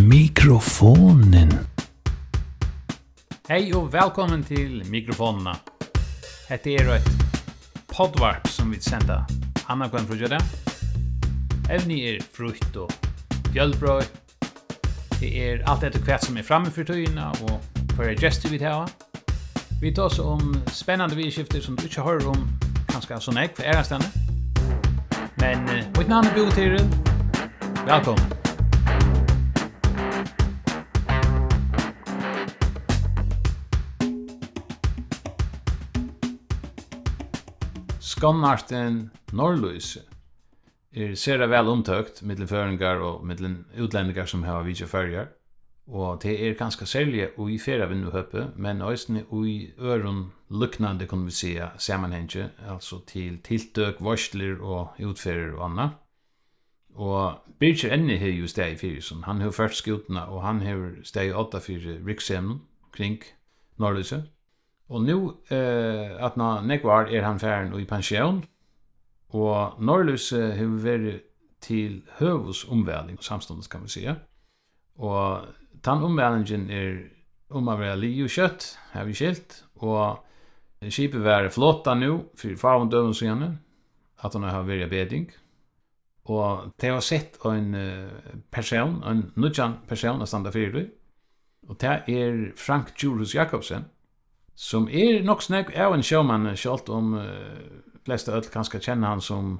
mikrofonen. Hei og velkommen til mikrofonene. Hette er et podvarp som vi sender Anna Gwen Frugere. Evni er frukt og fjølbrøy. Det er alt etter hvert som er framme for tøyene og for gestur vi tar. Vi tar oss om spennende vidskifter som du ikke hører om kanskje sånn jeg for ærestandet. Men mitt navn er Bo Tyril. Velkommen. skonnarten Norrløse er sera vel omtøkt mittlen føringar og mittlen utlendingar som hava vidja førjar. Og det er ganske særlig i fyrra vinduhøppe, men òsne i øron luknande, kan vi säga, samanhengje, altså til tiltøk, varsler og utferer og anna. Og Birger Enni har jo steg i fyrisen. Han har først skutna, og han har steg i åtta fyrir rikssemnen kring Norrløse. Og nu, eh, at na nekvar er han færen og i pensjon, og Norrløs har vært til høvus omvæling, samståndes kan vi sige. Og den omvælingen er om å være li og kjøtt, har vi skilt, og skipet var flotta nu, for farven døven så gjerne, at han har vært beding. Og det har sett en person, en nudjan person, å standa fyrir, og det er Frank Julius Jakobsen, som er nok snakk av en sjåmann, sjalt om uh, flesta öll kanskje kjenner han som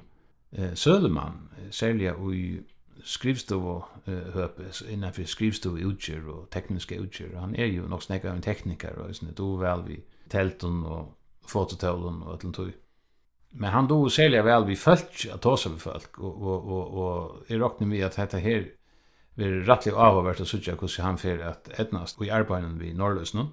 uh, sølemann, særlig i skrivstov og uh, høpe, innenfor skrivstov utgjør og tekniske utgjør. Han er jo nok snakk av en tekniker, og sånn, då vel vi telten og fototelen og öll tog. Men han då säljer väl vi folk at ta seg med folk och och och och jeg råkner vi att detta här blir rättligt avhåvert å sutja hur han för att etnast och i arbeten vi norrlös nu.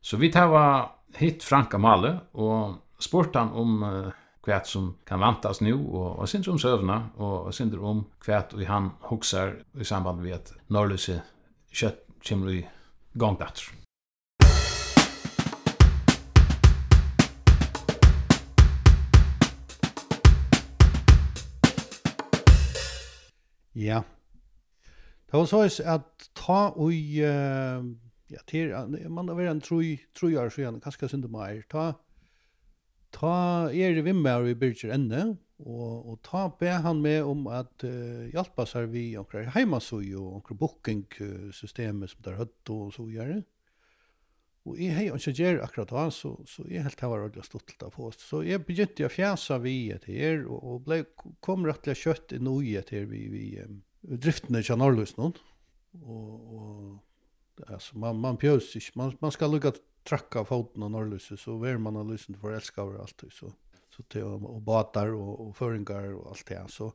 Så vi tar var hit Franka Male og spurt han om uh, hva som kan vantas nu og, og synder om sövna og, og synder om hva og han hoksar i samband med at Norrløse kött kommer i gång datter. Ja. Det var så at ta og uh ja, til, man har vært en tru, tru år siden, kanskje synd om her, ta, ta er vi Vimmer og vi byrger enda, og, og ta be han med om at uh, hjelpe seg vi omkring heimasøy og omkring booking-systemet som der høtt og så gjør det. Og jeg har ikke gjør akkurat da, så, så jeg helt har vært stått til på oss. Så jeg begynte å fjæse vi etter her, og, og ble, kom rett til kjøtt i noe etter vi, vi um, driftene til Norrløs noen. Og, og alltså man man pjös sig man man ska lucka tracka foten och norrlyse så ver man har lyssnat för älskar allt så så te och batar och och föringar och allt det så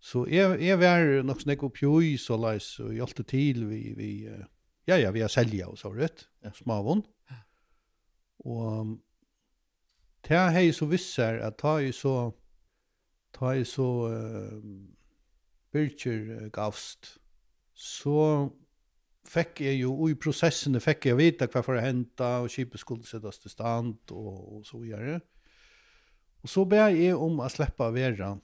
så är är vär nog snäck upp ju så läs så hjälpte till vi vi ja ja vi har sälja och så rätt smavon och det här så vissar att ta ju så ta ju så uh, Bircher gavst så fekk jeg jo, ju i processen fick jag veta for å hente, och kjipet skulle sättas till stand och, og så vidare. Och så ber jag om att släppa vera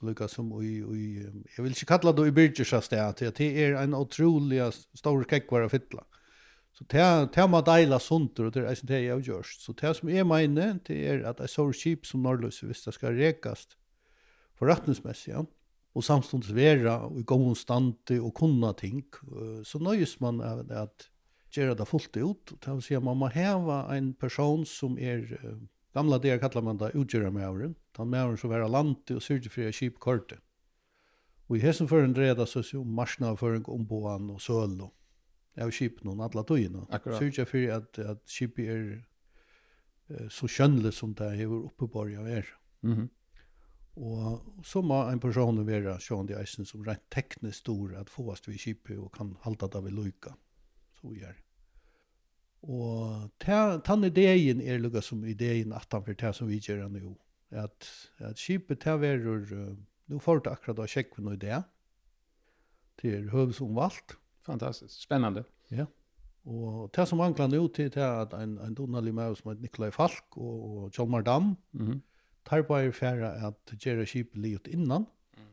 lukka som i, i jag vill inte kalla det i Birgers sted, til att det är en otrolig stor kekkvar av fytla. Så det det man deila sunter och det er det jag görs. Så det som är mener, det är att jeg sår kjip som Norrlös visst ska rekast förrättningsmässigt. Ja og samstundes vera i gåen stande og kunna ting, så nøyes man av det at gjøre det fullt ut. Det vil si at man må heva en person som er, gamla der kallar man det utgjøre avren, den med avren som er landet og syrger fri kip korte. Og i hessen føren dreda så om marsnaføring om omboan og søl og av kip noen atla tøyene. Syrger fri at, at kip er så kjønnelig som det er oppe på å være. Mm -hmm. Og så må en person være sånn sjående eisen som rent teknisk stor at få oss til kjipet og kan halte det ved lykka. Så gjør det. Og den ideen er lukket som ideen at han det som vi gjør nå. At, at kjipet til verer, nå får det akkurat av kjekken noe idé til høvesomvalgt. Fantastisk, spennende. Ja. Og det som mangler nå til det er at en, en donalig med som heter Nikolai Falk og, og Kjolmar Dam, mm -hmm tar bare færa at gjøre skip livet innan. Mm.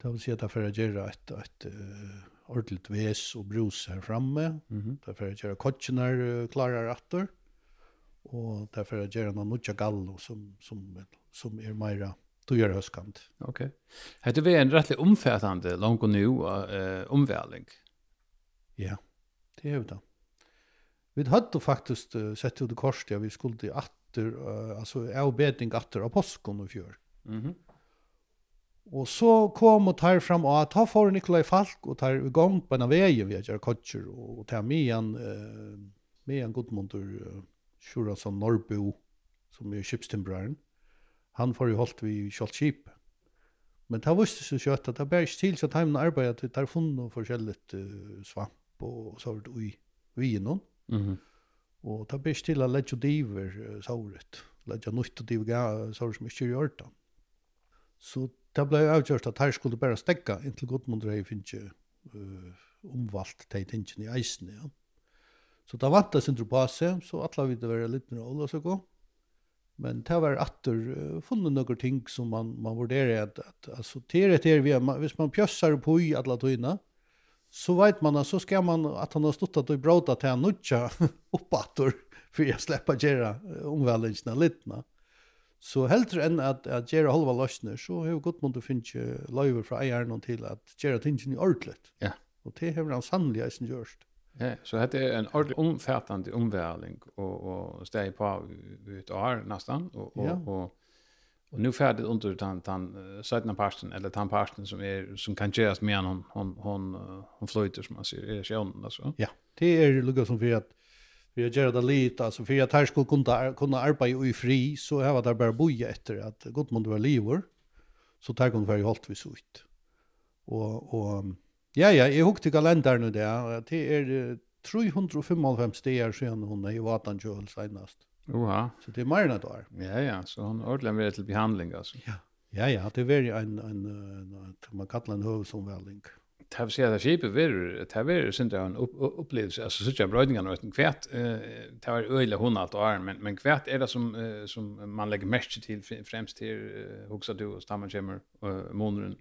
Det vil si at det er for å gjøre et, et uh, ordentligt ves og brus her framme. Mm -hmm. Det er for å gjøre uh, klarar atter. Og det er for å gjøre noen nødja gallo som, som, som er meira du gör höskant. Okej. Okay. Hade vi en rättligt omfattande lång och nu eh omvärling. Ja. Det är ju då. Vi hade faktiskt uh, sett ut i kors ja, vi skulle att atter, uh, altså avbedning atter av påsken og fjør. Mm -hmm. Og så kom og tar fram og ta for Nikolai Falk og tar i gang på en av veien vi gjør kotcher og tar med igjen uh, med igjen Godmundur uh, Sjurasson Norrbo som er kjøpstimbraren. Han får jo holdt vi kjølt kjip. Men det visste seg kjøtt at det bare ikke til så tar man arbeidet det tar funnet forskjellig uh, svamp og, så var det i noen. Mm -hmm. Og det blir til å legge diver såret. Legge nytt og diver såret som ikke gjør det. Så det ble avgjort at her skulle bare stekka inntil Godmund rei finnes uh, omvalgt de tingene i eisen. Ja. Så da vant det sin på seg, så alle ville være litt mer åla så gå. Men det var atter uh, funnet noen ting som man, man vurderer at, at altså, til det er vi, hvis man pjøsser på i alle tøyene, så vet man att så ska man att han har stått att bråta till en nutcha uppåt för jag släppa gera omvälvningarna lite. Så hellre än att att gera halva lösner så har gott mot att finna finns för från och till att gera tingen i ordligt. Ja. Och det har han sannolikt gjort. Ja, så det är en ordentlig omfattande omvälvning och och steg på ut år nästan och och, ja. och Och nu färdigt under den tan sidan parten eller den parten som är som kan göras med hon hon hon hon flöjter som man ser är sjön alltså. Ja, det är lugga som for att vi gör det lite alltså för att här skulle kunna kunne arbeta i fri så har det bare boja efter att Godmund var livor så tar hon varje halt vi så ut. Och och ja ja, jeg hukte kalendern nu där. Det är 355 dagar siden hon er i vatan senast. Oha. Så det är mer än ett år. Ja, ja. Så hon ordentligt med till behandling alltså. Ja. Ja, ja. Det är väldigt en, en, en, en, man kallar en hövsomvälling. Det här säger att skipet är det här är inte en upp, upplevelse. Alltså så tycker jag brödningarna var kvärt. kvätt. Det var öjla hon allt år. Men, men kvärt är det som, som man lägger mest till främst till uh, huxa du och stammar kommer månaden.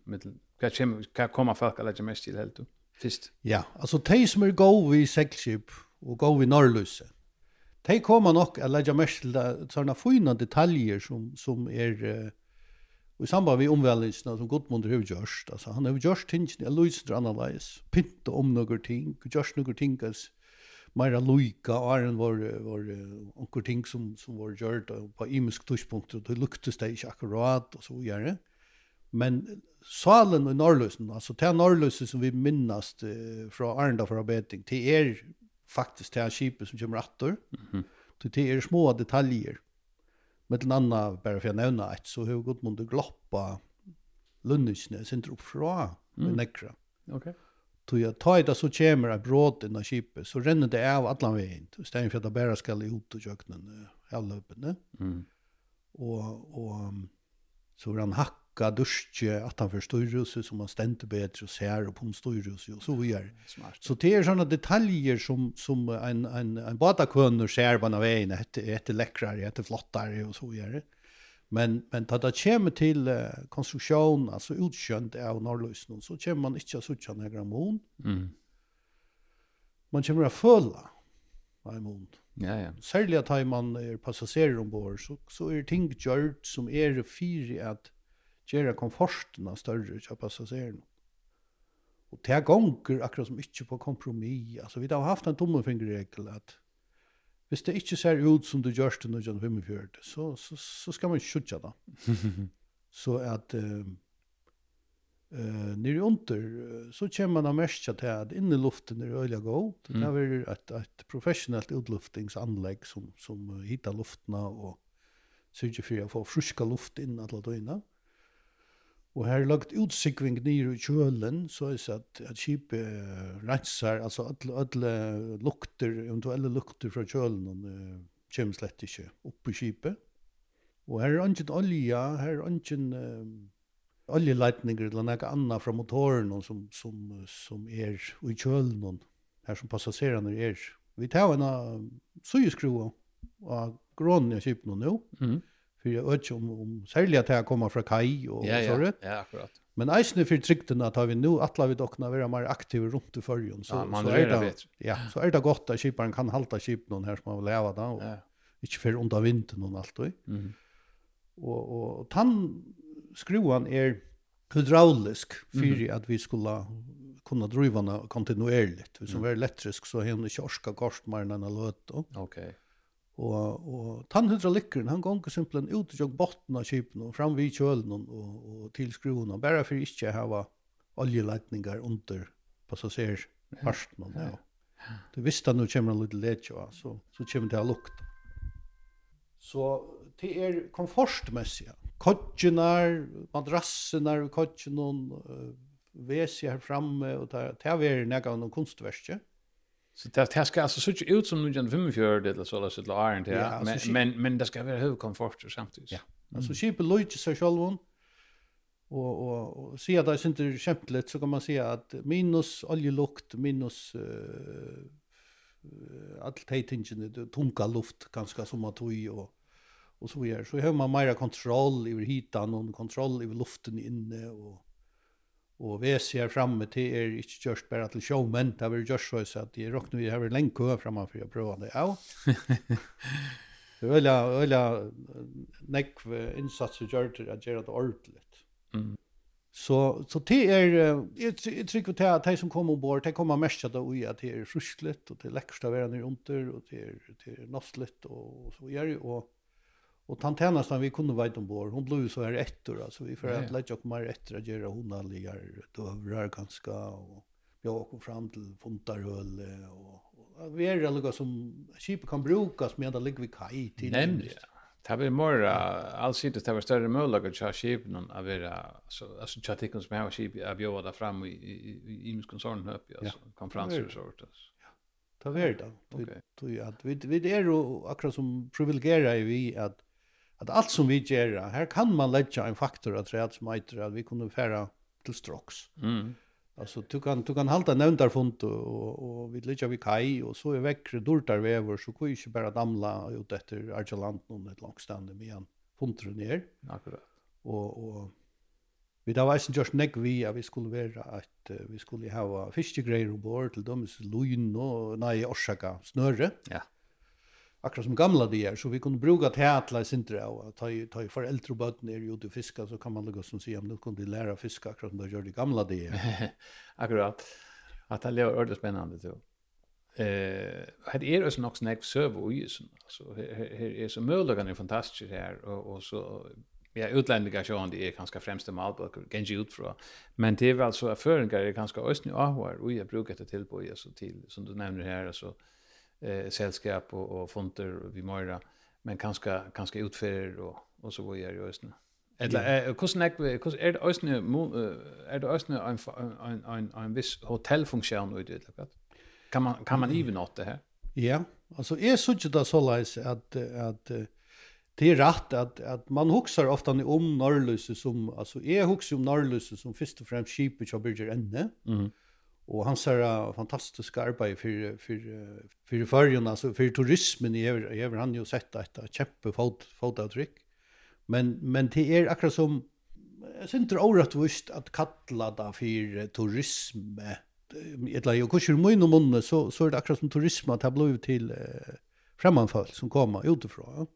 Kvärt kommer, kan komma folk att lägga mest till helt. då? Fist. Ja, alltså de som är gå vid seglskip och gå vid norrlöset de kommer nok å legge mest til sånne fine detaljer som, som er uh, i samband med omvälvelsen som Gudmund har gjort. Alltså, han har gjort tingene er løsner annerledes, pyntet om noen ting, gjort noen ting as mer loika, og er en var, var noen ting som, som var gjort på imisk tidspunkt, og det luktes det ikke akkurat, og så gjør Men salen i Norrløsen, altså til Norrløsen som vi minnes fra Arnda fra Beting, til er faktiskt till skipet som kommer attor. Mm -hmm. Det är små detaljer. Med den annan, bara för jag nämner ett, så har Gudmund gloppa lunnisne sin upp från mm. nekra. Okej. Okay. Så jag tar det så kommer ett bråd innan skipet, så renner det av alla vägen. Istället för att det bara ska ihop till köknen, avlöpen. Mm. Och, och så var han hack bakka duske at han for så som man stendte bättre og ser och på styrelse och så vidare. Smart. Så det er såna detaljer som som en en en båtakön ser på av en ett ett läckrare, ett flottare och så vidare. Men men ta det kommer till uh, konstruktion alltså utkjønt av Norrløsene, så kommer man inte så tjänar grammon. Mm. Man kommer å føle en mån. Ja, ja. Særlig at man er passasjerer ombord, så, så er ting gjort som er fire at gjøre komforten av større til passasjerene. Og det er gonger akkurat som ikke på kompromis. Altså, vi har haft en tommefingerregel at hvis det ikke ser ut som du gjør til 1945, så, så, så skal man ikke skjutja da. så at uh, uh, nere under, så kommer man av merkja til at inne luften er øyla god. Det er vel et, et professionelt utluftingsanlegg som, som uh, hittar luftene og sørger for å få friska luft inn alle døgnet. Og her lagt utsikving nere i kjølen, så er det at, at kjipet uh, rensar, altså alle, alle lukter, eventuelle lukter fra kjølen, uh, kommer slett ikke opp i kjipet. Og her er ingen olja, her er ingen uh, oljeleitninger eller noe annet fra motoren som, som, som er i kjølen, her som passasjerene er. Vi tar en uh, sugeskrua av grånen i kjipet nå, mm för jag vet om om sälja till att komma från Kai och ja, så Ja, ja, akkurat. Men eisne för trykten att har vi nu alla vi dockna vara mer aktiva runt i förjon så ja, man så är det bättre. Ja, så är det gott att skiparen kan halta skip någon här som man vill leva där och ja. inte för under vintern och allt då. Mm. Och och tann skruvan är hydraulisk för mm. att vi skulle kunna driva den kontinuerligt. Som mm. är elektrisk så henne mer än en löt då. Okej. Okay. Og, og tannhydraulikkeren, han gonger simpelthen ut og botten av kipen og fram vid kjølen og, og til skruen, bare for ikke hava oljeleitningar under passasjerparten. Ja. Ja. Du visste at nå kommer en liten letje, så, så kommer det å lukte. Så det er komfortmessig. Kodginar, madrassinar, uh, vesi her framme, og det er vært nega av noen kunstverskje. Så det här ska alltså se ut som nu gen 45 eller så där så där inte ja. Men men men det ska vara hög komfort samtidigt. Ja. Alltså köpa lojt så one. Och och och se att det är inte skämtligt så kan man säga att minus oljelukt minus eh all allt det tunga luft ganska som att tog och och så gör så har man mer kontroll över hitan och kontroll över luften inne och Og vi ser framme til er ikke gjørst bare til showmen, det har vært gjørst så at jeg råkner vi har vært lenge kø framme for å prøve det av. det er veldig, veldig nekk innsatser gjør til at gjør det ordentlig. Mm. Så, så det er, jeg, jeg trykker til at de som kommer ombord, de kommer mest til å at det er fruslet, og det er lekkert å være nere under, og det er, det er nostlet, og så gjør det, og Och tantenastan vi kunde vara ombord. Hon blev så her etter, altså vi får att ja. lägga upp mer ettor att göra hon alligar dövrar og vi har kom fram til Fontarhöl og, og vi er det som skip kan brukas med att ligga vid kaj till nämligen. Det blir mer alls inte det var större möjlighet att skip någon av era altså alltså chatikon som har skip av jag det fram i i i koncernen upp alltså konferenser och sånt Ta Ja. da. var det. Okej. Vi vi er jo akkurat som privilegierade vi at at allt som vi gör här kan man lägga en faktor av träd som heter at vi kunde färra till stroks. Mm. Alltså du kan du kan hålla nämndar fond och och vi lägger vi kai och så är väckre dortar väver så kan ju inte bara damla ut efter Argeland någon ett långstående med en fond ner. Akkurat. Och och Vi da veisen just nek vi at vi skulle være at vi skulle ha fiskegreier ombord til dem, lujn og nei, orsaka snøre. Ja. Yeah akkurat som gamla de er, så vi kunne bruka teatla i sindre av, ta i, ta i foreldre og bøtten er jo til fiska, så kan man lukka som sier, men nu kunne de læra fiska akkurat som de gjør de gamla de er. akkurat. At det er ordentlig spennende, tror. Eh, det är ju också näck serv och ju så alltså här är så möjligen är fantastiskt här och och så ja utländiga sjön det är ganska främst de malböcker kanske ut från men det är väl så affären är ganska östny och har och jag brukar det till på ju så till som du nämner här alltså eh, sällskap och, och fonter vi mörda. Men kanske, kanske utfärder och, och så vidare i nu. Eller hur hur snack vi hur är det østne är det østne en en en en viss hotellfunktion ut det. Kan man kan man even åt det här? Ja, alltså är så det så läs att att det är rätt att att man huxar ofta om norrlöse som alltså är huxar om norrlöse som först och främst skipet kjøper Birger Mm. Mhm och han sa fantastiska arbete för för för förrjun alltså för turismen i över han ju sett ett kämpe fot fotavtryck men men det är er akkurat som synter orättvist att kalla det för turism eller jag kursar mig inom munnen så så är det akkurat som turism att det blev till eh, främmanfall som kommer utifrån ja.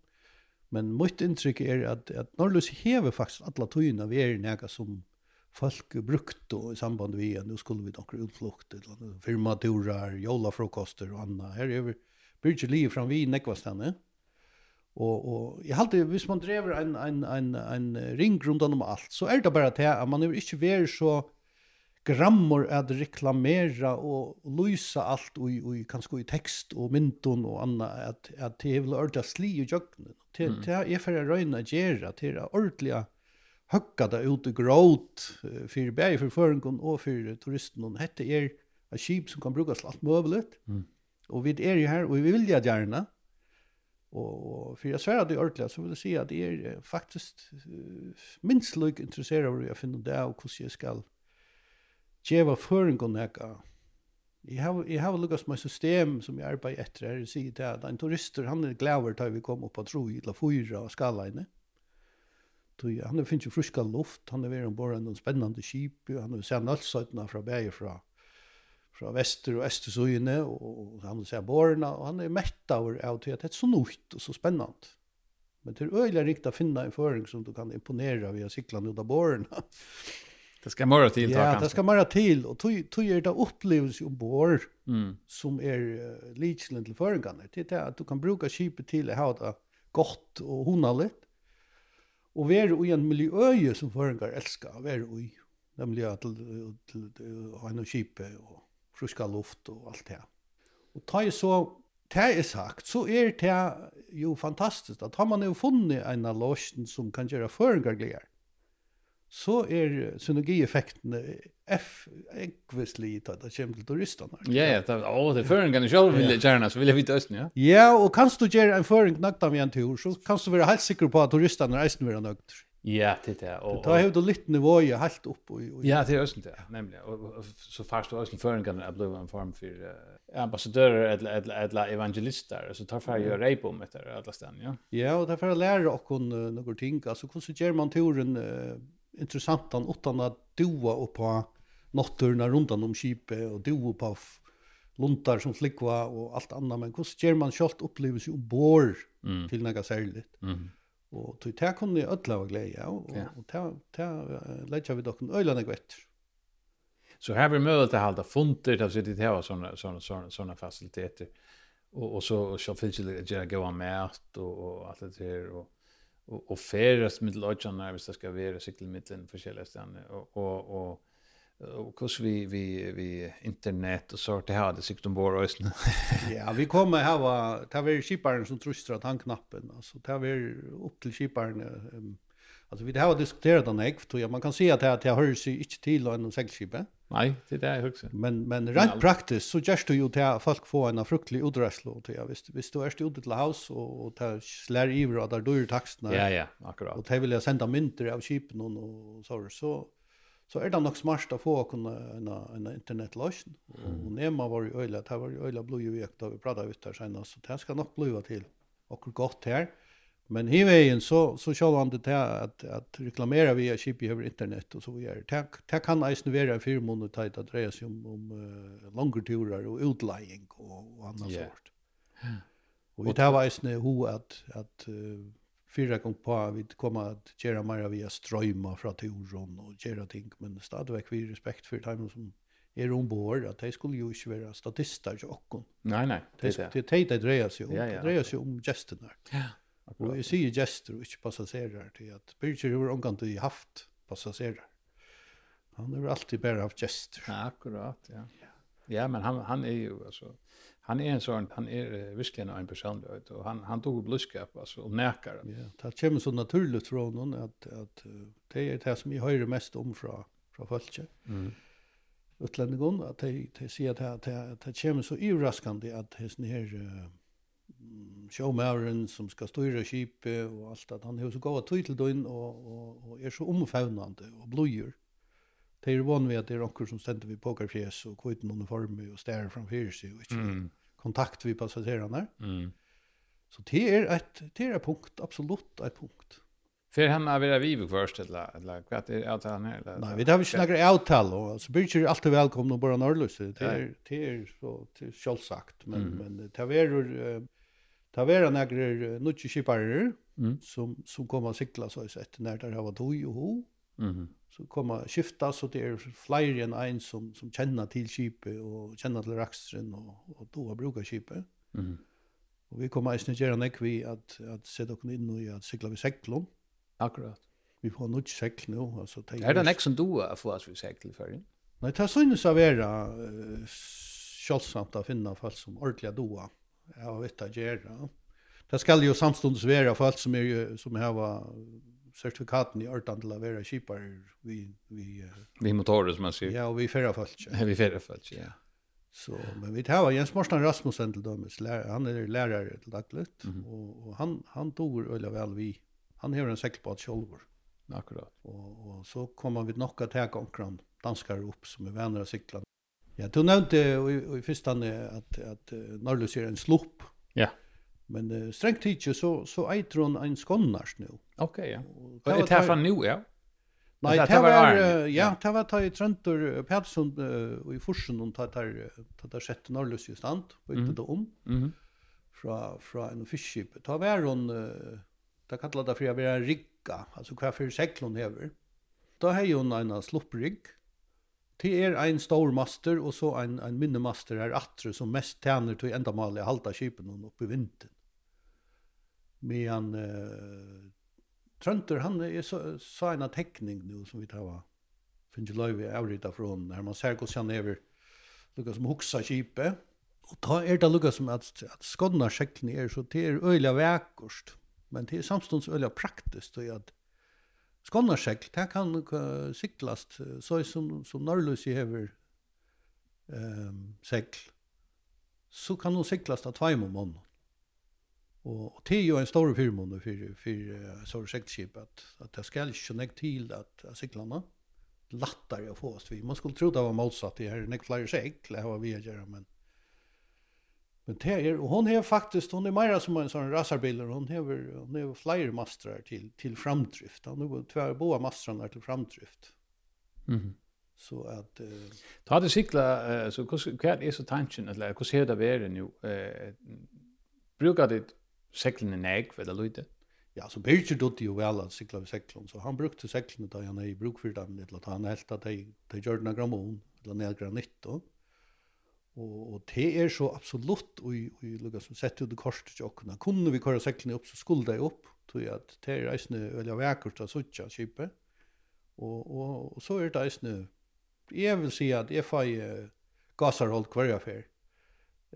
men mitt intryck är att att Norrlös hever faktiskt alla tojuna vi är näga som folk brukte i samband med en, nu skulle vi dock utflukt till firmaturer, jolafrokoster och annat. Här är vi bridge liv från vi nekvastanne. Och och jag hade visst man drev en en en en ring runt om allt så är det bara att man är inte vär så grammor att reklamera och lysa allt och i kanske i text och mynton och annat att att det vill ordla sli och jökna till till är för att röna gera till ordliga høkka det ut i gråt for bæg for føringen og for turisten. Og dette er et skip som kan brukes alt mulig. Mm. Og vi er jo her, og vi vil det gjerne. Og, og for jeg sverre det ordentlig, så vil jeg si at jeg er faktisk uh, minst lykke interessert over å finne det, og hvordan jeg skal gjøre føringen jeg kan. Jeg har, jeg har lukket med system som jeg arbeider etter her, og sier til at en turister, han er glæver til vi kommer opp på tro i La Fyra og Skalleine. Tui, han har finnst friska luft, han har vært ombord en spennende skip, han har sett nalsøytene fra bæger fra, fra vester og østersøyene, og han har sett bårene, og han er mett av av til at det er så nøyt og så spennende. Men det er øyelig riktig å finne en føring som du kan imponere via siklene ut av bårene. Det ska mera till Ja, det ska mera till och tog tog er det upplevelse ombord mm. som är er, uh, till förgan. Det är att du kan bruka skipet till att ha det gott och honalligt og være i en miljøje som føringar elskar å være i, nemlig til, til, til, til, og friska luft og alt det. Og ta jeg så, det er sagt, så er det jo fantastisk at har man jo funnet en av som kan gjøre føringar glir, så er synergieffektene F ekvisli ta ta kjem til turistarna. Ja, ja, ta å, det føring kan sjálv vilja gärna så vilja vita östen, ja. Ja, og kanst du gjera en føring knakt av en tur så kanst du vera helt sikker på at turistarna reisen vera nøgt. Ja, det er. Og ta hevur du litt i helt opp og, og Ja, det er østen det, nemlig. Og, så fast du østen føring kan bli en form for uh, ambassadører eller eller eller evangelister så tar fer gjør rei på med det alla ja. Ja, og derfor lærer okkun uh, nokre ting, altså hvordan gjer man turen uh, interessantan utan at doa og på notturna runt om skipet och dovo på luntar som flikva och allt annat men hvordan gjør man självt opplevelse om bor mm. till noe särskilt. Mm. Och tog det kunde jag ödla och glädje og, ja. och ta, ta lägga vi dock en öjlan och. Så här blir möjligt att hålla funter där sitter det här såna såna såna såna faciliteter. Och och så så finns det ju gå med och och allt det där och och och färdas med lodgarna när vi ska vara cykelmitteln för källestan och och och och kus vi vi vi internet och sort det hade sikt ombord och ja, vi kommer här var ta vi skiparen som trustar att han knappen alltså ta vi upp till skiparen um, alltså vi det har diskuterat den ek tror man kan se att det att jag hörs ju inte till en segelskipe. Nej, det där är högst. Men men rent praktiskt så just du ju folk få en fruktlig utrustning till jag visst visst du är ute till hus och och ta slär i vad där du taxna. Ja ja, akkurat. Och ta vill jag sända mynter av skipen och så så så är det nog smart att få kunna en en internetlösning och nema var jo øyla, det var jo øyla blå ju vekt da vi pratade ut där sen så det ska nog blåa till och gott här men i vägen så så kör han det til att att reklamera via chip över internet och så videre. det det kan eisen være en fyra månader tajt att seg om om uh, längre turer och utlägg och, og annet yeah. sort. Och vi tar eisen ho att att uh, fyra gånger på vi kommer att göra mer via ströma från turen och göra ting men stadigvæk vi respekt för dem som är ombord att de skulle ju inte vara statister och Nej nej, det är det. Det det drejer sig om. Det drejer sig om gesterna. Ja. Och jag säger gester och inte passagerare till att Birger har hon kan haft passagerare. Han har alltid bara haft gester. Ja, akkurat, ja. Ja, men han han är ju alltså han är en sån han är verkligen en personlighet och han han tog bluskap alltså och näkar. Ja, det kommer så naturligt från honom att att det är det som jag hör mest om från från folket. Mm. Utlänningen att de de sier att det det det kommer så överraskande att hesten her uh, showmauren som ska styra skipet och allt att han har så goda tøy til døgn, och och och är så omfavnande och blöjer det er vann ved at det er onker som stender vid pokerfjes og kviten uniformer og stærer framfyr seg og ikke mm. kontakt vid passasjerene. Mm. Så det er et, det er et punkt, absolutt et punkt. För han har vi vivo först eller eller vad är att han eller Nej, vi där vi snackar avtal och så blir ju alltid välkomna och bara norrlös. Det är det är så till självsagt men mm. men taveror taveror några nutchi skipare mm. som som kommer att cykla så sett när där har varit och ho. Mhm så kommer skifta så det er flere enn en som, som kjenner til skipet og kjenner til rakstren og, og då har skipet. Mm. Og vi kommer eisen gjerne nek vi at, at se oss inn i at sykla vi seklom. Akkurat. Vi får nok sekl nå. Altså, Är det nästa som du har fått oss vi sekl i førjen? Nei, det synes jeg være uh, kjølsamt å finne folk som ordentlig doa. Jeg har vitt å gjøre. Det skal jo samstundes være folk som, er, som har certifikaten i ordan til å være kjipar vi... Vi, uh, vi motorer, som man sier. Ja, og vi færre folk. Ja, vi færre folk, ja. Så, men vi tar Jens Morsen Rasmussen til dømes, han er lærere til dagligt, mm -hmm. og, og han, han tog øyla vel vi. Han har en sekkelbad sjolver. Akkurat. Og, og så kommer vi nok at ta omkran danskar upp som er venner av siklan. Ja, du nevnte i, i første at, at, at Norrløs er en slupp. Ja. Yeah Men uh, strengt tidsi så, så eitr hon ein skonnars nu. Ok, ja. Og er det fra nu, ja? Nei, det var, ja, det var ta i Trøntor Pedersen uh, i Forsen hon tar der sjette Norrløs i stand, og ikke det om, fra, fra en fiskskip. Ta var hon, da kallar det for jeg var rigga, altså hva for seklon hever. Da har hon en slupprigg, Det er ein stor master og så ein ein minne master er atre som mest tjener til enda mal i halta skipen og oppe i vinden. Men uh, Trønter, han er så, så en tekning nu som vi tar finnes ikke løyve avrita från när man ser hvordan han er lukka som huksa kipet, og ta er det lukka som at, at skodna sjekkene er, så det er øyla vekkost, men det er samstånds øyla praktisk, og at skodna sjekk, det kan uh, siklast, så som, som Norrlusi hever um, sekl, så kan hon siklast av tveim om måneden. Och det er jo en stor förmån för för så projektskip att att det skal ikke nek til till att cyklarna lättare å få oss vi man skulle tro det var motsatt det här näck flyger det har vi gör men men det er, og hon har faktiskt hon er mer som en sån racerbil hon har hon har flere mastrar till till framdrift. Hon har två båda mastrarna till framdrift. Mhm. Så att uh, ta det cykla uh, så hur kan är så tanken eller hur ser det vara nu eh brukar det seklene negv, eller løyde? Ja, så Birger dotte jo vel at sikla ved seklen, så han brukte seklene da han er i bruk for dem, eller at han helt at de, de gjør den grammon, eller nedgra nytt, og, og det er så absolutt, og, vi lukka som sett ut i korset til åkna, kunne vi køre seklene opp, så skulle de opp, tog at det er eisne øyla vekkert av suttja kipet, og, og, og så er det eisne, jeg vil si at jeg får gasarhold hver affær,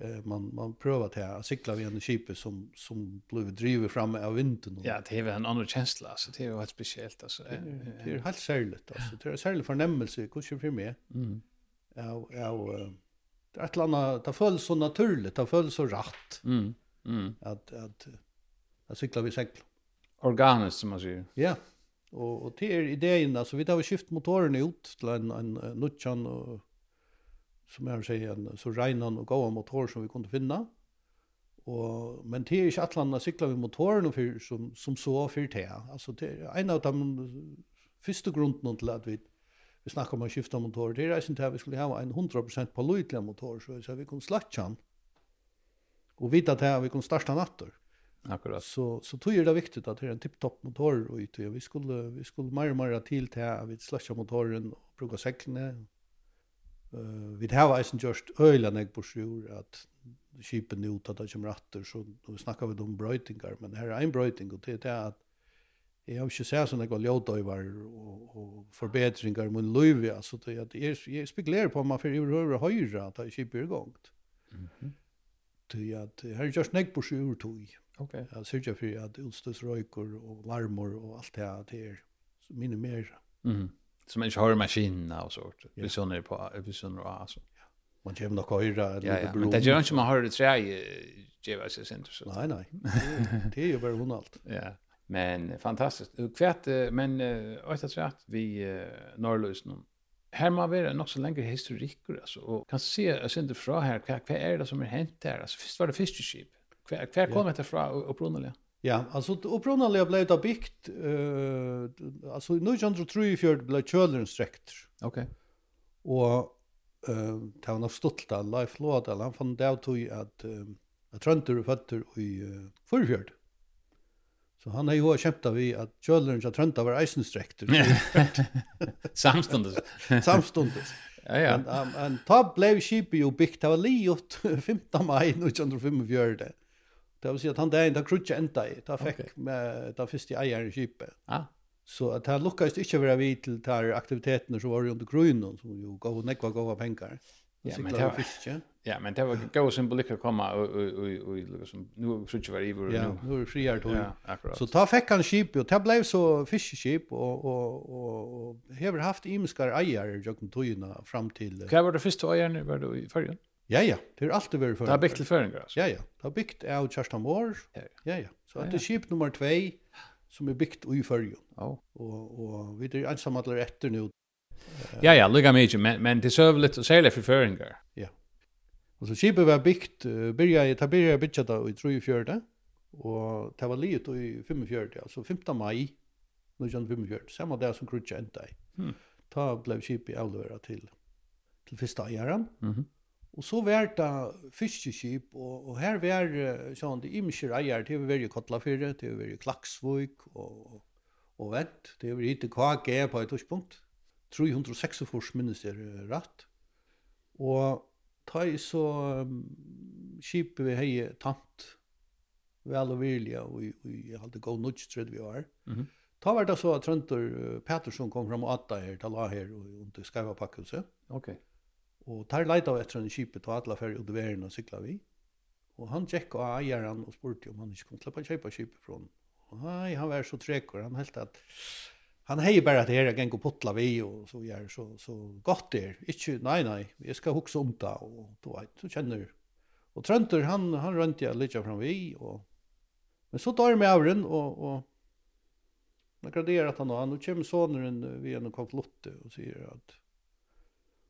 eh man man prövar det att cykla vid en skip som som blev drivet fram av vinden Ja, det är en annan känsla så det är ju helt speciellt alltså. Det är, det är helt särskilt alltså. Det är en särlig förnemmelse hur för mig. Mm. Ja, ja det är ett landa det föll så naturligt, det föll så rätt. Mm. Mm. Att att att cykla vid segl. Organiskt som man säger. Ja. Och och det är idén alltså vi tar skift motorn ut till en en nutchan och som jag säger en så renan och goda motor som vi kunde finna. Och men det är inte att landa cykla med motoren och för som som så for det. Alltså det er en av de första grunderna til at vi vi snackar om att skifte motor. Det är inte at vi skulle ha en 100% pålitlig motor så så vi kunne slatcha han. Og vite att här vi kunde starta natter. Akkurat. Så så tror er det är viktigt att det er en tipptopp motor och ut vi skulle vi skulle mer og mer till till at vi slatcha motoren och bruka cykeln Uh, vi har eisen gjørst øyla nek på sjur at kipen ut at det kommer atter, så vi snakkar vi om brøytingar, men her er ein brøyting, og det er at jeg har ikke sett sånn ekval ljødøyvar og, og forbedringar mot løyvi, altså det er at jeg, jeg spekulerer på om man fyrir høyre høyre at det kipen er gongt. Mm -hmm. Det er at her er gjørst nek på sjur tog. Okay. Jeg ser ikke fyrir at utstøs røyker og larmor og alt det her, det er minimera. Mm -hmm som inte hör maskinerna och sånt. Ja. Vi sånner på, vi sånner och alltså. Man kommer nok høyre lite ja, ja. blod. Men det gör inte man hör det trä geva sig sen så. Nej nej. Det är ju bara hun allt. Ja. Men fantastiskt. Kvärt men åt att säga vi norrlösen. Här man vara nog så länge historiker alltså och kan se sen inte fra här vad är det som har hänt där alltså först var det fiskeskip. Kvar kvar kom det fra och brunnliga. Ja, alltså upprunaliga blev det byggt eh alltså i 1934 ble kjøleren strekt. blev. Okej. Och eh det var nok stolt av life Lådal, han fann det tog at uh, at trönter er føtter i förfjord. Så han har ju kämpat vi att kjøleren til trönta var isen. Samstundes. Samstundes. Ja ja. En en tab blev sheep ju byggt av Liot 15 maj 1945. Det vil si at han där da krutcha enda i. da fikk okay. med da første eieren i skipet. Ja. Så at han lukkast ikke være vid til de här aktiviteterna så var det under grunnen som jo gav och nekva gav pengar. Ja, men det var fiske. Ja, men det var gå symbolik att komma och och och liksom nu krutcha var i vår nu. Ja, nu är friar då. Ja, akkurat. Så ta fikk han skip og det blev så fiskeskip og, og, og, og hever haft imiskar eier i kan tog fram til... Vad var det första eieren var det i färjan? Ja, ja, det er alltid vært føringer. Det har byggt til føringer, altså. Ja, ja, det har byggt av Kjerstan Mår. Ja, ja. ja. Så det er skip nummer 2 som er byggt i føringer. Ja. Og, og vi er ensamme alle etter nå. Ja, ja, lukka mye, men, men det søver litt, særlig for føringer. Ja. Og så skipet var byggt, uh, byrja, det byrja jeg da i 34, og det var livet i 45, altså 15. mai, 1945, samme dag som Krutja enda i. Hmm. Ta ble skipet avleveret til, til første eieren. Mhm. Mm Og så var det fiskeskip, og, og her var sånn, det imiske eier, det var i Kotlafyrre, det var i Klaksvøk, og, og vent, det var hit KG på et tidspunkt. 346 minnes er rett. Og ta i så um, skipet vi hei tant, vel og virlige, og vi hadde god nudge, tredje vi var. Mm -hmm. Ta var det så at Trøntor uh, Pettersson kom fram og atta her, til tala her, og under skreiva pakkelse. Okej. Okay. Og tar leita etter en kipet og alle fer ut i verden og sykla vi. Og han tjekk av eieren og spurte om han ikke kunne slippe kjøpa kipet fra han. Og nei, han var så trekker. Han helt at han hei bare at her geng og putla vi og så gjør så, så godt der. Ikke, nei, nei, jeg skal hukse om det. Og du vet, du kjenner Og Trønter, han, han rønte jeg litt fram vi. Og... Men så tar jeg med avren og, og Jeg graderer at han har, nå kommer sonen ved en konflotte og sier at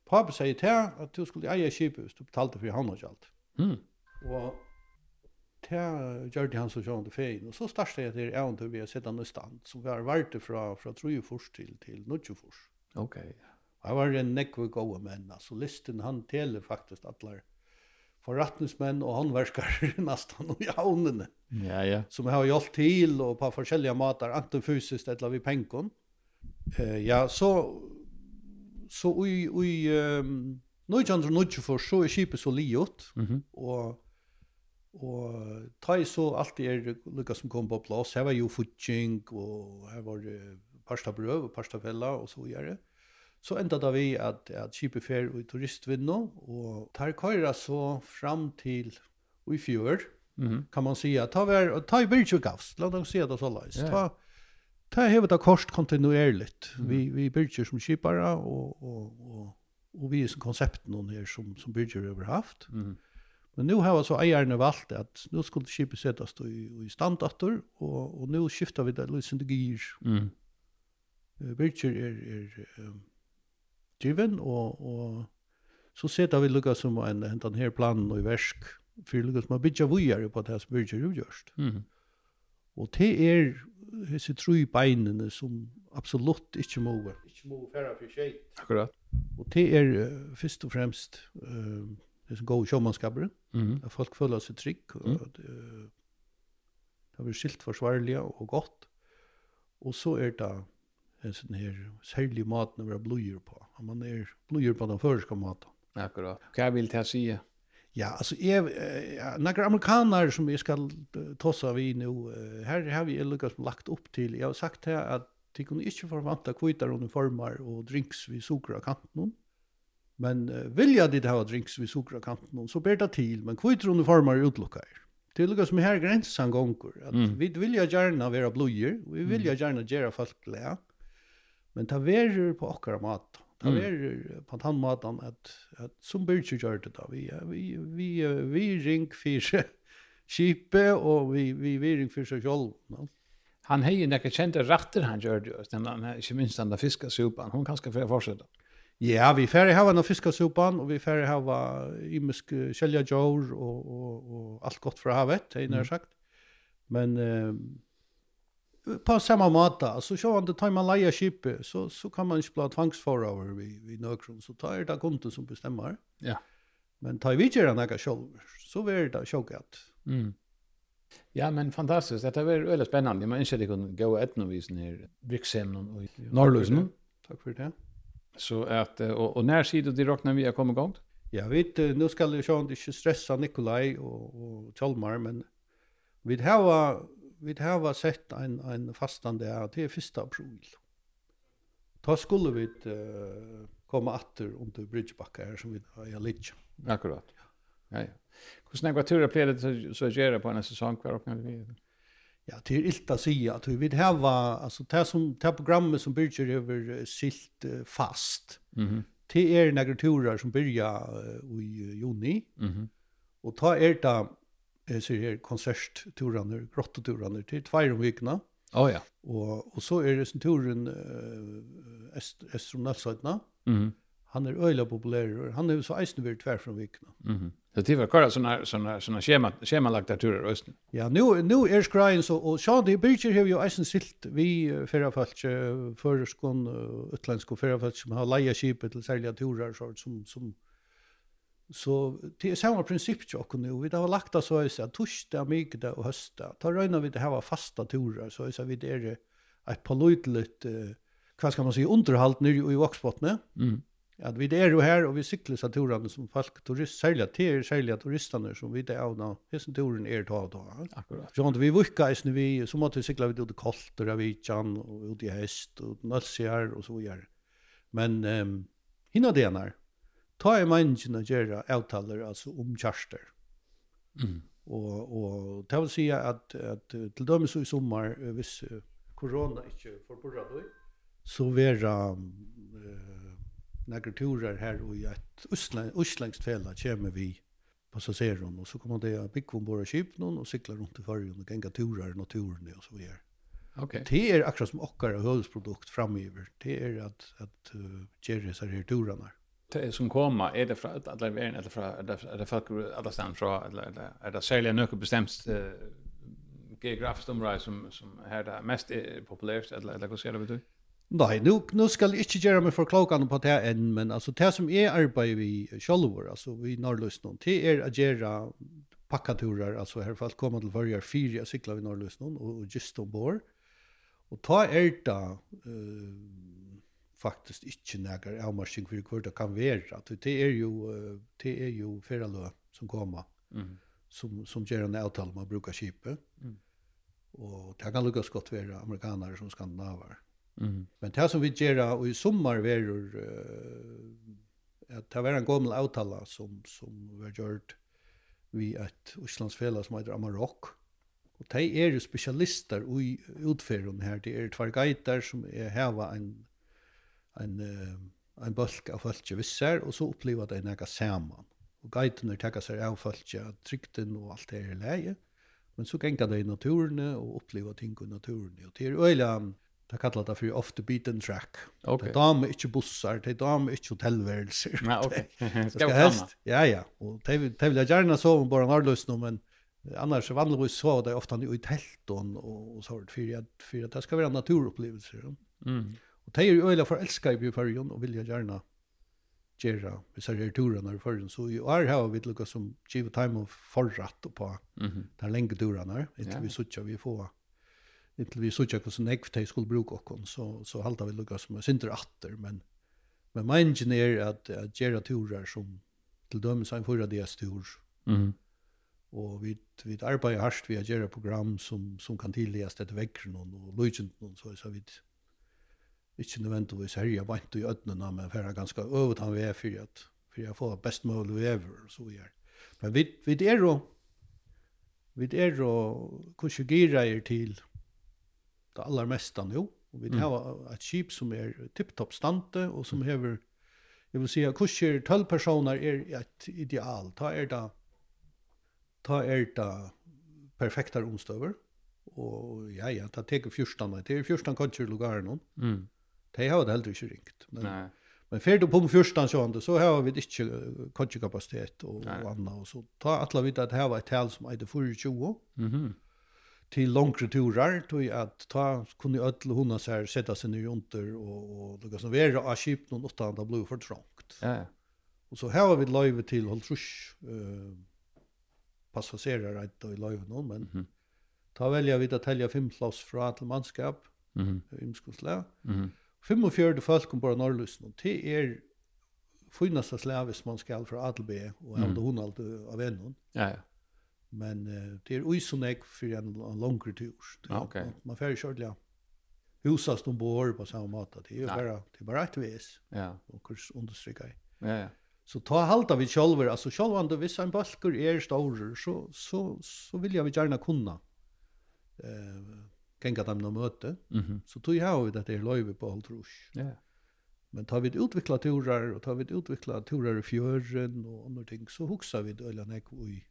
Pappa sier til at du skulle eie skipet hvis du betalte for han og alt. Mm. Og til gjør det han som kjønner feien. Og så startet jeg til eventyr har sett han i stand, som var vært fra, fra Trujefors til, til Nudjefors. Ok. Og jeg var en nekve gode menn, altså listen han teler faktisk atler forretningsmenn og håndverskere nesten i havnene. Ja, ja. Som har hjulpet til og på forskjellige måter, enten fysisk eller vi penken. Eh, ja, så så i, i um, nødjan og nødjan for så er skipet så liot, mm -hmm. og Og ta i så alt er lukka som kom på plass. Her var jo fucking og her var det parsta brøv og parsta fella, og så gjør det. Så enda da vi at, at kjipet fer i turistvinno, og tar køyra så fram til i fjør, mm kan man säga ta, ver, ta i byrkjøkavs, la dem se det så løs. Yeah. Ta, Det har hevet av kost kontinuerligt. Vi, vi bygger som kipare og, og, og, og vi som konsepten hon her som, som bygger över haft. Mm. Men nu har så eierne valgt at nu skulle skipet settes i, i standarter, og, og nu skifter vi det lysende gir. Mm. Bygger er, er um, driven, og, og så setter vi lukka som en den her planen og i versk, for lukka som har bygget vujere på det som bygger utgjørst. Mm. Og det er hese tru beinene som absolutt ikkje må ikkje må færa for seg. Akkurat. Og det er uh, først og fremst uh, det som går sjåmannskapere. Mm -hmm. At folk føler seg trygg. Mm. Og, uh, det blir skilt forsvarlige og godt. Og så er det en sånn her særlig maten å være blodgjør på. Man er blodgjør på den føreska maten. Akkurat. Hva vil det si? Ja Ja, alltså är uh, några amerikaner som jag ska tossa vi nu här har vi lyckats lagt upp till. Jag har sagt här att de kunde inte förvänta kvitar uniformer och drinks vid sukra kanten. Men uh, vilja det ha drinks vid sukra kanten så ber det till, men kvitar uniformer är utlockar. Det lyckas med här gränsan gånger. Att mm. Vi vilja gärna vara blöjor, vi vilja gärna göra folk glada. Men ta verer på akkurat maten. Det var mm. på den måten at, at som Birgit gjør det da, vi, vi, vi, vi ring for kjipe, og vi, vi, vi ring for seg selv. No? Han har jo nekka kjente retter han gjør det, ikke minst den der fiskesupan, hun kan skal få fortsette. Ja, vi færre hava noen fiskasupan, og vi færre hava imisk kjelja jord og, og, og alt godt fra havet, det er sagt. Men... Uh, på samma måta så så han tar man leia skippe så så kan man inte bli tvangsforover vi vi nøkron, så tar det kunden som bestämmer. Ja. Men tar vi inte några själv så blir det chockat. Mm. Ja, men fantastiskt. Det var väldigt spännande. Man inser det kan gå ett novisen här Brixemnon och Norrlösen. Tack för det. Så att och, och när sidor det räknar vi att komma igång. Ja, vet nu ska det ju inte stressa Nikolaj och och Tjolmar, men vi har vi har sett en, en fastande här, det er 1. april. Då skulle vi uh, komma åter under Bridgebakka her som vi har litt. Akkurat. Ja, ja. Hur snägg var tur det så, så gör på en säsong kvar och vi? Ja, det er ilt att si at vi vill ha, alltså det som, det programmet som bygger över silt fast. Mm -hmm. Det er några turer som börjar uh, i juni. Mm -hmm. Och ta er det eh, så här konsertturarna, grottoturarna till två om veckorna. Oh, ja. Och, och så är det som turen eh, est, Estronalsöjtna. Mm. Han är öjla populär. Han är så eisen vid tvär från veckorna. Mm. Så det var kvar såna såna såna schema schemalagda turer östen. Ja, nu nu är skrejen så och så det bridger har your eisen silt vi förra fallet förskon utländska förra fallet som har leja skipet till sälja turer så som som Så det er samma prinsipp till oss nu. Vi har lagt det så att torsdag, mygda och hösta. Ta röjna vi det här var fasta turer. Så så vi det är et pålitligt, eh, vad ska man säga, underhalt nere i Vaxbottne. Mm. At vi det är ju här och vi sykler så turene som folk turist, sälja till sälja turisterna som vi det av nå, hessen turen är ta då. Akkurat. Så vi vukka is nu vi så måtte vi cykla vi ut i Kolter, av vi og och ut i häst och nölsjar och så vidare. Men um, hinna det ta i mannene gjøre avtaler altså om kjærester. Mm. Og, og det vil si at, at til dømes i sommer, hvis korona ikke får borra det, så vera uh, några turer her og i et uslengst fela kommer vi passasjerer og så kommer det bygge om våre skip og sykler rundt i fargen og ganger turer og naturen og så videre. Okay. Det er akkurat som okkar høvdsprodukt framgiver. Det er at, at uh, gjør disse her turene her som kommer, er det fra alle verden, eller fra, er det, er det folk alle steder fra, eller, eller er det særlig noe bestemt uh, geografisk område som, som er det mest er populært, eller, eller hva ser det betyr? Nei, nu, nu skal jeg ikke gjøre meg for klokene på det enn, men altså, det som jeg arbeider vi selv, altså vi Norrløsnen, det er å gjøre pakkaturer, altså her folk kommer til Vørjar fire jeg sykler vi Norrløsnen, og, og just ombord. Og ta er det uh, faktisk ikke nægger avmarsing for hvor det kan være. Det er jo, det er jo ferralø som kommer, mm. som, som gjør en avtale med å bruke skipet. Mm. Og det kan lukkes godt være amerikanere som skandinaver. Mm. Men det som vi gjør, og i sommar verur, uh, at det var en gammel avtale som, som var gjort vi et Øslandsfela som heter Amarok. Og de er jo spesialister i utferden her. Det er guider som er heva en en, en bulk av folk visser, og så opplever de noe sammen. Og guidene takker seg av folk trykten trygten og alt det är leie. Men så ganger de i naturen og opplever ting i naturen. Og til øyla, det kallar det for off the beaten track. Okay. De damer ikke bussar, det damer ikke hotellværelser. Nei, Ska skal helst, ja, ja. Og de, de vil gjerne sove bare en arbeidsløsning, men annars så vanligvis så det ofta i tälton och så vart för att för att det ska vara naturupplevelser. Mm. Og de er jo øyla forelska i Bjørfarjon og vilja gjerne gjøre hvis jeg er turene i førjen. Så i år har vi lukket som givet time of forratt på mm -hmm. de lenge turene, inntil ja. vi sutja vi får inntil vi suttet hvordan jeg de skulle bruke oss, så, så halda vi lukket som synder atter, men men meningen er at, at gjøre turer som til dømes en forra dias tur. Mm -hmm. Og vi, vi arbeider hardt ved å gjøre program som, som kan tilgjøres etter vekkeren og løsenten, så, så vi ikke nødvendigvis herja vant i ødnene, men færre ganske øvet han ved for at for å få best mulig vever og så gjør. Men vi, vi er jo vi er jo kanskje gireier til det aller meste nå, og vi har et skip som er tipptopp stante, og som hever, jeg vil si, kanskje 12 personer er et ideal, ta er det ta er det perfektar omstøver, og ja, ja, ta teker 14, det er 14 kanskje lugar nå, mm. De har det heller ikke ringt. Men, Nei. men før du på den første ansjående, så har vi ikke kodjekapasitet og, Nei. og annet. Og så ta alle vidt at her var et tal som heter 24 mm -hmm. til langre turer, tog at ta kunne ødel hundene seg sette seg ned under og, og det kan som være av kjipen noen åtta andre ble for trangt. Ja. Og så har vi løyve til Holtrush, uh, passagerer rett og i løyve nå, men mm -hmm. ta velja vi å telja fem plass fra til mannskap, mm -hmm. i Imskonsle. Mm -hmm. 45 folk om bara og Det är finaste slavis man skal fra Adelbe og mm. Alde Honald av Ennon. Ja, ja. Men uh, det er uisonek for en, en langere tur. Ja, ok. Man, man får ikke ja. Husast ombord på samme måte. Det er jo bare, det er bare et vis. Ja. Og kurs understryka jeg. Ja, ja. Så ta halta vi sjølver, altså sjølvande, hvis en balkur er stårer, så, så, så vil jeg vi gjerne kunne. Uh, gänga dem och møte, Mm -hmm. Så tog jag av det här löjve på allt rush. Ja. Yeah. Men tar vi utvikla turer och tar vi utvikla turer i fjörren och andre ting så huxar vi det eller i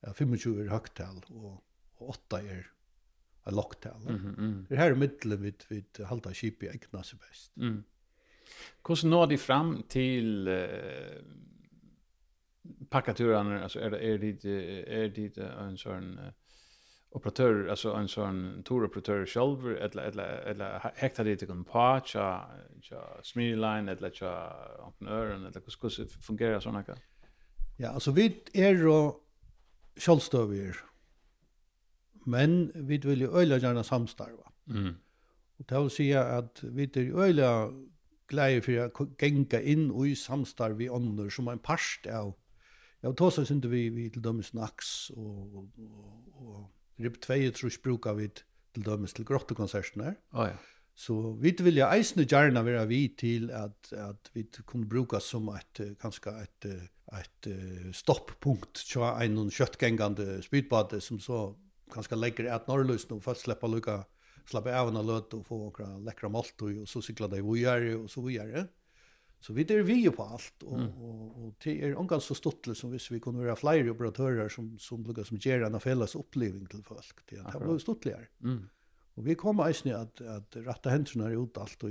ja, 25 er høgtal, och, og 8 er er locktal. Mm -hmm, mm. Det här er middelen vi, vid halda kip i egna seg best. Mm. Hvordan når de fram til uh, pakkaturene? Altså, er, er det, er det en sån Uh, operatör alltså en sån touroperatör själv eller eller eller hekta det till en patch ja smearline eller ja entreprenören eller hur ska det fungera såna kan Ja, alltså vi är då självstövier. Men vi vill ju öliga gärna samstarva. Mm. Och det vill säga att vi är öliga glädje för att gänga in i samstarv vi ånder som en parst av. Jag tar så inte vi, vi till dem snacks och, och, och RIP 2 trus brukar vi til dømes til grottekonsertene. Oh, ja. Så vi vilja eisne gärna vara vi til at, at vi kunne bruka som et, kanskje et, et, stopppunkt så en kjøttgengande spydbad som så kanskje legger et norrløs nå, først släppa lucka slappe av en løt og få okra lekra malt og så cykla det i vujere og så vujere. Så vi är vi på allt och mm. och och det är angal så stottligt som hvis vi kunde vara fler operatörer som som brukar som ger en fällas upplevelse till folk. Det har blivit stottligare. Mm. Och vi kommer ju at, att att rätta händerna ut allt och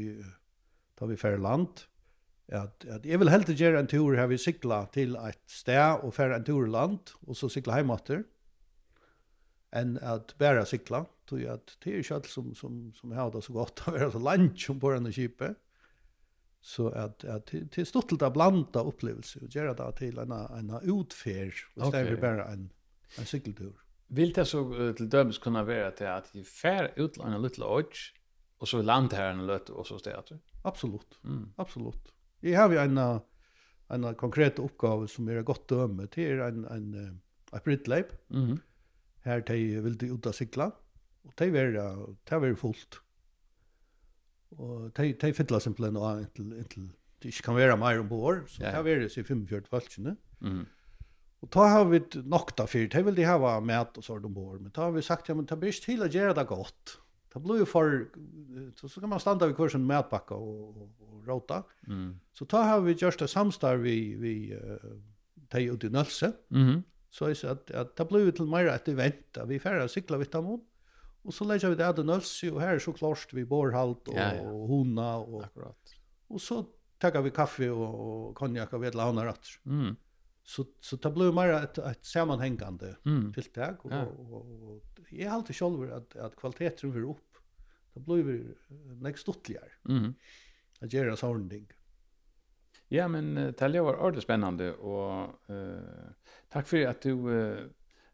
da vi för land. At, at jeg vil helt gjøre en tur her vi cykla till ett sted och för en tur land och så cykla hemåter. enn att bara cykla tror jag att det är ju som som som har det så gott å være så lunch på den skipet. Så att att till stottelt att blanda opplevelse och göra det till en en utfärd och okay. bara en en sykkeltur. Vill det så till döms kunna vara att att vi fär ut en liten lodge och så land här en lött och så städer. Absolut. Mm. Absolut. Vi har vi en en konkret uppgave som är gott döme till en en ett brittleip. Mhm. Her här vil vill du ut av cykla och det är det är fullt. Og de, de fyller simpelthen av inntil, inntil det ikke kan være mer ombord, så ja. det har vært i 45 falskene. Mm. Og da har vi nok da fyrt, de vil de ha mat og sånn om men da har vi sagt, ja, men det blir ikke til å gjøre det godt. Det blir jo for, så, så kan man standa ved hver sin matpakka og, og, og råta. Mm. Så da har vi gjort det samstar vi, vi uh, de ute i Nølse, mm så jeg sier at, at det blir til mer et event, at vi færre sykler vidt av mot, Och så lägger vi det där nölsi och här är så klart vi borrhalt och, ja, ja. och hona och akkurat. Och så tar vi kaffe och, och konjak och vet låna rätt. Mm. Så så det blir mer ett ett sammanhängande mm. tilltag och, ja. och, och, och jag har alltid själv att att kvaliteten blir upp. Det blir näst dottligare. Mm. Att göra så. Ja, men uh, var ordentligt spännande och eh uh, tack för att du uh,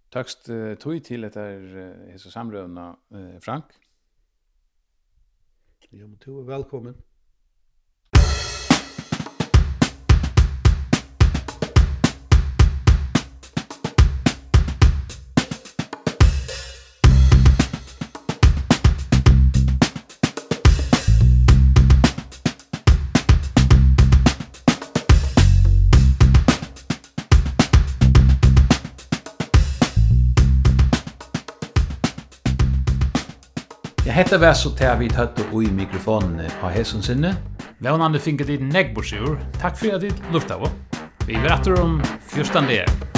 Takst uh, tog til etter uh, hesa samrøvna, uh, Frank. Ja, men du er velkommen. hetta var så tær vi hattu og i mikrofonen av hesson sinne. Vånande finket dit negbosjur. Takk for at dit lufta Vi veratter om 14.